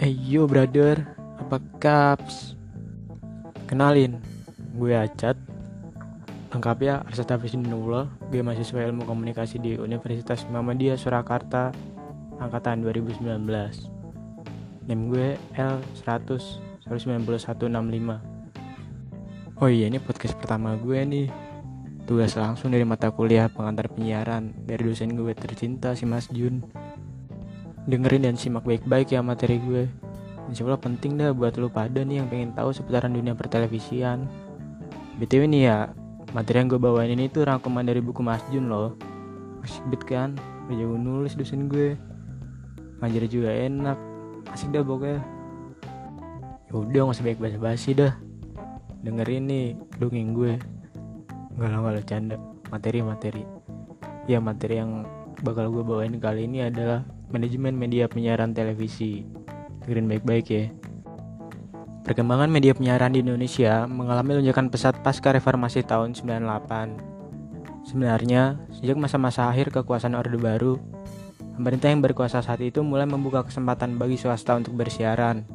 Eh yo brother, apa kaps? Kenalin, gue Acat. Lengkapnya Arsata Visnullah Gue mahasiswa ilmu komunikasi di Universitas Muhammadiyah Surakarta Angkatan 2019 Name gue L100 19165 Oh iya ini podcast pertama gue nih. Tugas langsung dari mata kuliah pengantar penyiaran Dari dosen gue tercinta si Mas Jun dengerin dan simak baik-baik ya materi gue. Insya Allah penting dah buat lu pada nih yang pengen tahu seputaran dunia pertelevisian. BTW nih ya materi yang gue bawain ini tuh rangkuman dari buku Mas Jun loh. Asik banget kan? Jauh nulis dosen gue. Ngajar juga enak. Asik dah pokoknya. Yaudah gak usah baik basa-basi dah. Dengerin nih dongeng gue. Gak lah gak canda. Materi-materi. Ya materi yang bakal gue bawain kali ini adalah manajemen media penyiaran televisi. Dengerin baik-baik ya. Perkembangan media penyiaran di Indonesia mengalami lonjakan pesat pasca reformasi tahun 98. Sebenarnya, sejak masa-masa akhir kekuasaan Orde Baru, pemerintah yang berkuasa saat itu mulai membuka kesempatan bagi swasta untuk bersiaran.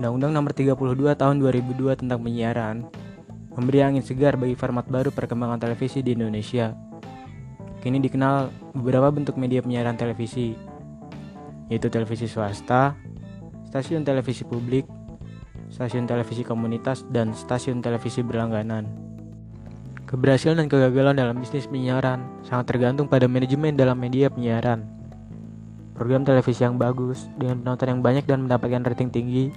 Undang-Undang Nomor 32 Tahun 2002 tentang penyiaran memberi angin segar bagi format baru perkembangan televisi di Indonesia Kini dikenal beberapa bentuk media penyiaran televisi, yaitu televisi swasta, stasiun televisi publik, stasiun televisi komunitas, dan stasiun televisi berlangganan. Keberhasilan dan kegagalan dalam bisnis penyiaran sangat tergantung pada manajemen dalam media penyiaran. Program televisi yang bagus dengan penonton yang banyak dan mendapatkan rating tinggi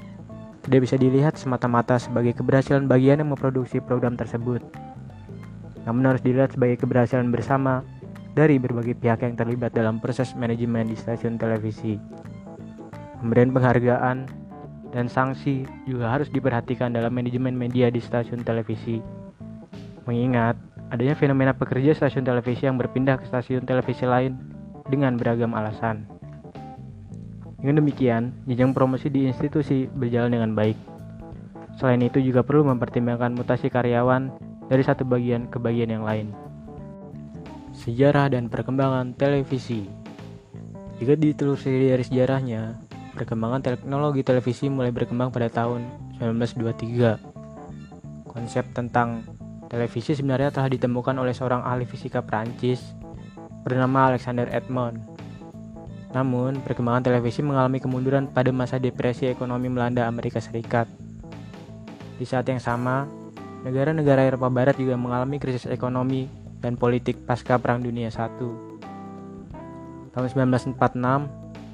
tidak bisa dilihat semata-mata sebagai keberhasilan bagian yang memproduksi program tersebut. Namun harus dilihat sebagai keberhasilan bersama dari berbagai pihak yang terlibat dalam proses manajemen di stasiun televisi. Pemberian penghargaan dan sanksi juga harus diperhatikan dalam manajemen media di stasiun televisi. Mengingat adanya fenomena pekerja stasiun televisi yang berpindah ke stasiun televisi lain dengan beragam alasan. Dengan demikian, jenjang promosi di institusi berjalan dengan baik. Selain itu juga perlu mempertimbangkan mutasi karyawan dari satu bagian ke bagian yang lain. Sejarah dan perkembangan televisi Jika ditelusuri dari sejarahnya, perkembangan teknologi televisi mulai berkembang pada tahun 1923. Konsep tentang televisi sebenarnya telah ditemukan oleh seorang ahli fisika Prancis bernama Alexander Edmond. Namun, perkembangan televisi mengalami kemunduran pada masa depresi ekonomi melanda Amerika Serikat. Di saat yang sama, negara-negara Eropa Barat juga mengalami krisis ekonomi dan politik pasca Perang Dunia I. Tahun 1946,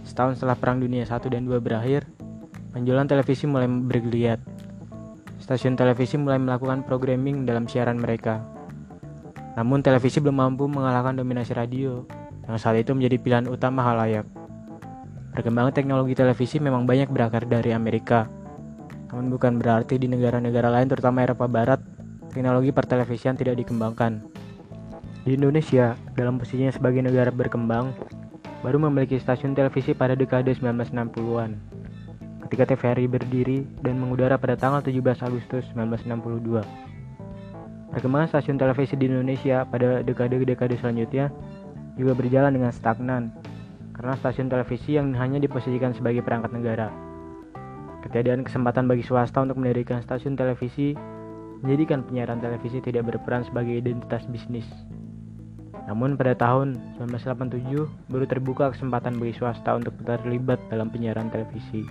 setahun setelah Perang Dunia I dan II berakhir, penjualan televisi mulai bergeliat. Stasiun televisi mulai melakukan programming dalam siaran mereka. Namun televisi belum mampu mengalahkan dominasi radio, yang saat itu menjadi pilihan utama halayak. Perkembangan teknologi televisi memang banyak berakar dari Amerika, namun bukan berarti di negara-negara lain terutama Eropa Barat, teknologi pertelevisian tidak dikembangkan. Di Indonesia, dalam posisinya sebagai negara berkembang, baru memiliki stasiun televisi pada dekade 1960-an. Ketika TVRI berdiri dan mengudara pada tanggal 17 Agustus 1962. Perkembangan stasiun televisi di Indonesia pada dekade-dekade selanjutnya juga berjalan dengan stagnan karena stasiun televisi yang hanya diposisikan sebagai perangkat negara. Ketiadaan kesempatan bagi swasta untuk mendirikan stasiun televisi menjadikan penyiaran televisi tidak berperan sebagai identitas bisnis. Namun pada tahun 1987 baru terbuka kesempatan bagi swasta untuk terlibat dalam penyiaran televisi.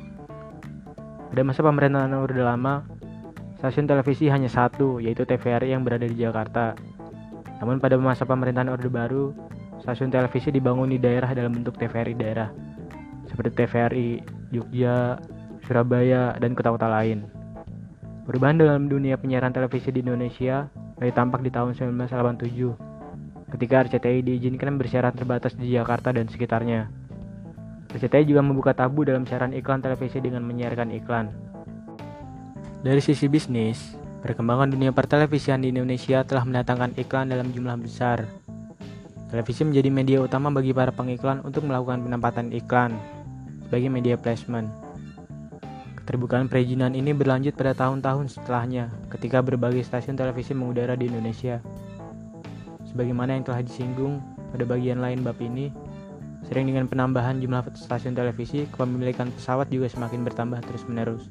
Pada masa pemerintahan Orde Lama, stasiun televisi hanya satu, yaitu TVRI yang berada di Jakarta. Namun pada masa pemerintahan Orde Baru, stasiun televisi dibangun di daerah dalam bentuk TVRI daerah, seperti TVRI Jogja, Surabaya, dan kota-kota lain. Perubahan dalam dunia penyiaran televisi di Indonesia mulai tampak di tahun 1987 ketika RCTI diizinkan bersiaran terbatas di Jakarta dan sekitarnya. RCTI juga membuka tabu dalam siaran iklan televisi dengan menyiarkan iklan. Dari sisi bisnis, perkembangan dunia pertelevisian di Indonesia telah mendatangkan iklan dalam jumlah besar. Televisi menjadi media utama bagi para pengiklan untuk melakukan penempatan iklan sebagai media placement. Keterbukaan perizinan ini berlanjut pada tahun-tahun setelahnya ketika berbagai stasiun televisi mengudara di Indonesia. Sebagaimana yang telah disinggung pada bagian lain bab ini, Sering dengan penambahan jumlah stasiun televisi, kepemilikan pesawat juga semakin bertambah terus-menerus.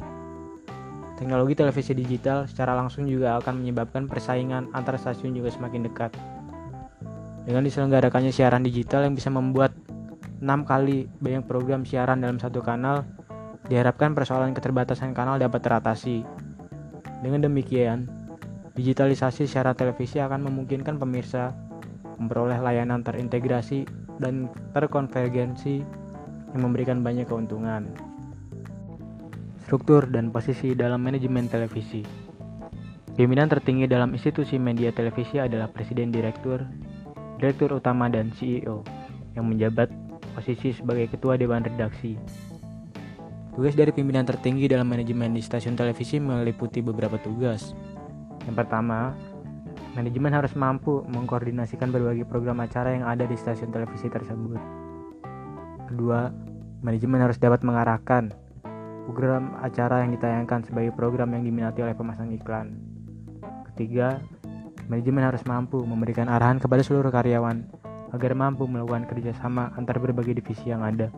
Teknologi televisi digital secara langsung juga akan menyebabkan persaingan antar stasiun juga semakin dekat. Dengan diselenggarakannya siaran digital yang bisa membuat 6 kali banyak program siaran dalam satu kanal, diharapkan persoalan keterbatasan kanal dapat teratasi. Dengan demikian, digitalisasi siaran televisi akan memungkinkan pemirsa memperoleh layanan terintegrasi dan terkonvergensi yang memberikan banyak keuntungan. Struktur dan posisi dalam manajemen televisi. Pimpinan tertinggi dalam institusi media televisi adalah presiden direktur, direktur utama dan CEO yang menjabat posisi sebagai ketua dewan redaksi. Tugas dari pimpinan tertinggi dalam manajemen di stasiun televisi meliputi beberapa tugas. Yang pertama, Manajemen harus mampu mengkoordinasikan berbagai program acara yang ada di stasiun televisi tersebut. Kedua, manajemen harus dapat mengarahkan program acara yang ditayangkan sebagai program yang diminati oleh pemasang iklan. Ketiga, manajemen harus mampu memberikan arahan kepada seluruh karyawan agar mampu melakukan kerjasama antar berbagai divisi yang ada.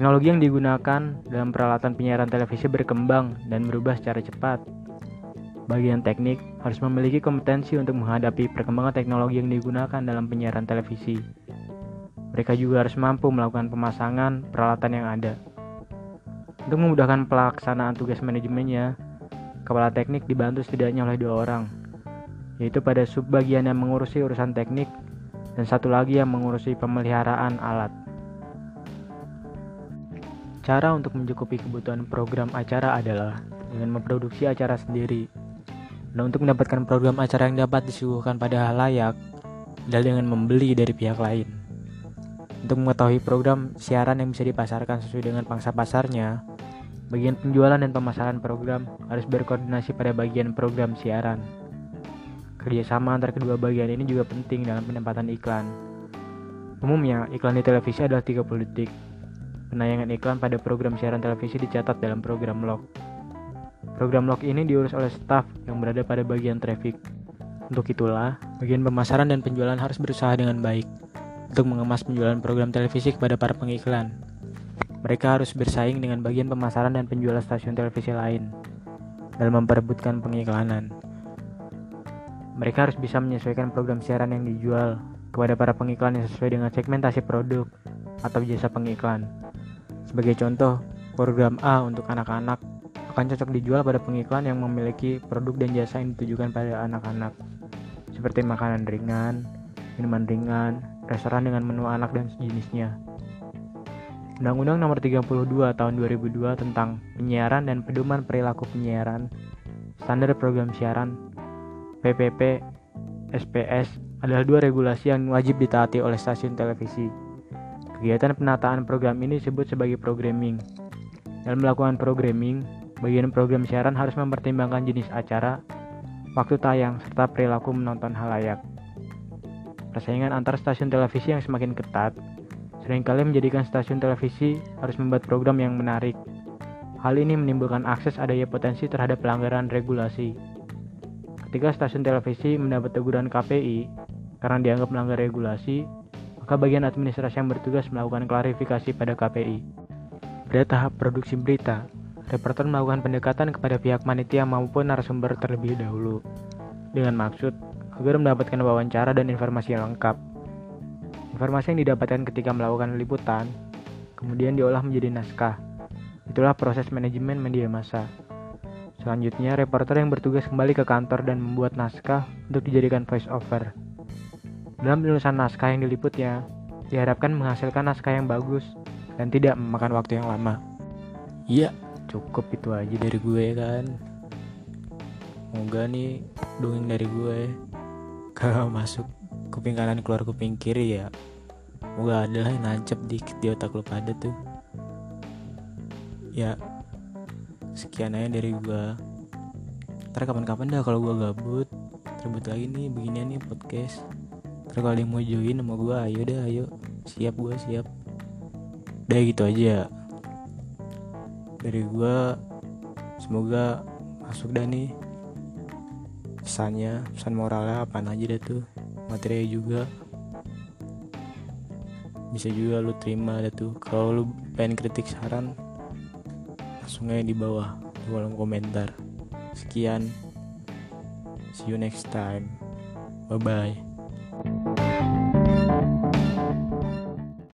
Teknologi yang digunakan dalam peralatan penyiaran televisi berkembang dan berubah secara cepat Bagian teknik harus memiliki kompetensi untuk menghadapi perkembangan teknologi yang digunakan dalam penyiaran televisi. Mereka juga harus mampu melakukan pemasangan peralatan yang ada. Untuk memudahkan pelaksanaan tugas manajemennya, kepala teknik dibantu setidaknya oleh dua orang, yaitu pada subbagian yang mengurusi urusan teknik dan satu lagi yang mengurusi pemeliharaan alat. Cara untuk mencukupi kebutuhan program acara adalah dengan memproduksi acara sendiri Nah, untuk mendapatkan program acara yang dapat disuguhkan pada hal layak adalah dengan membeli dari pihak lain. Untuk mengetahui program siaran yang bisa dipasarkan sesuai dengan pangsa pasarnya, bagian penjualan dan pemasaran program harus berkoordinasi pada bagian program siaran. Kerjasama antar kedua bagian ini juga penting dalam penempatan iklan. Umumnya, iklan di televisi adalah 30 detik. Penayangan iklan pada program siaran televisi dicatat dalam program log. Program log ini diurus oleh staf yang berada pada bagian traffic. Untuk itulah, bagian pemasaran dan penjualan harus berusaha dengan baik untuk mengemas penjualan program televisi kepada para pengiklan. Mereka harus bersaing dengan bagian pemasaran dan penjualan stasiun televisi lain dalam memperebutkan pengiklanan. Mereka harus bisa menyesuaikan program siaran yang dijual kepada para pengiklan yang sesuai dengan segmentasi produk atau jasa pengiklan. Sebagai contoh, program A untuk anak-anak akan cocok dijual pada pengiklan yang memiliki produk dan jasa yang ditujukan pada anak-anak seperti makanan ringan, minuman ringan, restoran dengan menu anak dan sejenisnya. Undang-Undang Nomor 32 Tahun 2002 tentang Penyiaran dan Pedoman Perilaku Penyiaran, Standar Program Siaran, PPP, SPS adalah dua regulasi yang wajib ditaati oleh stasiun televisi. Kegiatan penataan program ini disebut sebagai programming. Dalam melakukan programming, Bagian program siaran harus mempertimbangkan jenis acara, waktu tayang, serta perilaku menonton halayak. Persaingan antar stasiun televisi yang semakin ketat sering kali menjadikan stasiun televisi harus membuat program yang menarik. Hal ini menimbulkan akses adanya potensi terhadap pelanggaran regulasi. Ketika stasiun televisi mendapat teguran KPI karena dianggap melanggar regulasi, maka bagian administrasi yang bertugas melakukan klarifikasi pada KPI. Pada tahap produksi berita, reporter melakukan pendekatan kepada pihak panitia maupun narasumber terlebih dahulu dengan maksud agar mendapatkan wawancara dan informasi yang lengkap. Informasi yang didapatkan ketika melakukan liputan kemudian diolah menjadi naskah. Itulah proses manajemen media massa. Selanjutnya, reporter yang bertugas kembali ke kantor dan membuat naskah untuk dijadikan voice over. Dalam penulisan naskah yang diliputnya, diharapkan menghasilkan naskah yang bagus dan tidak memakan waktu yang lama. Iya, cukup itu aja dari gue kan. Semoga nih dongeng dari gue kalau masuk kuping kanan keluar kuping kiri ya semoga adalah yang nancep dikit di otak lo pada tuh. Ya sekian aja dari gue. Ntar kapan-kapan dah kalau gue gabut. Terbut lagi nih beginian nih podcast ntar kalau mau join sama gue ayo deh ayo. Siap gue siap. Udah gitu aja. Dari gue semoga masuk dah nih. Pesannya pesan moralnya apa aja deh tuh. Materi juga. Bisa juga lu terima ada tuh. Kalau lu pengen kritik saran langsung aja di bawah di kolom komentar. Sekian. See you next time. Bye bye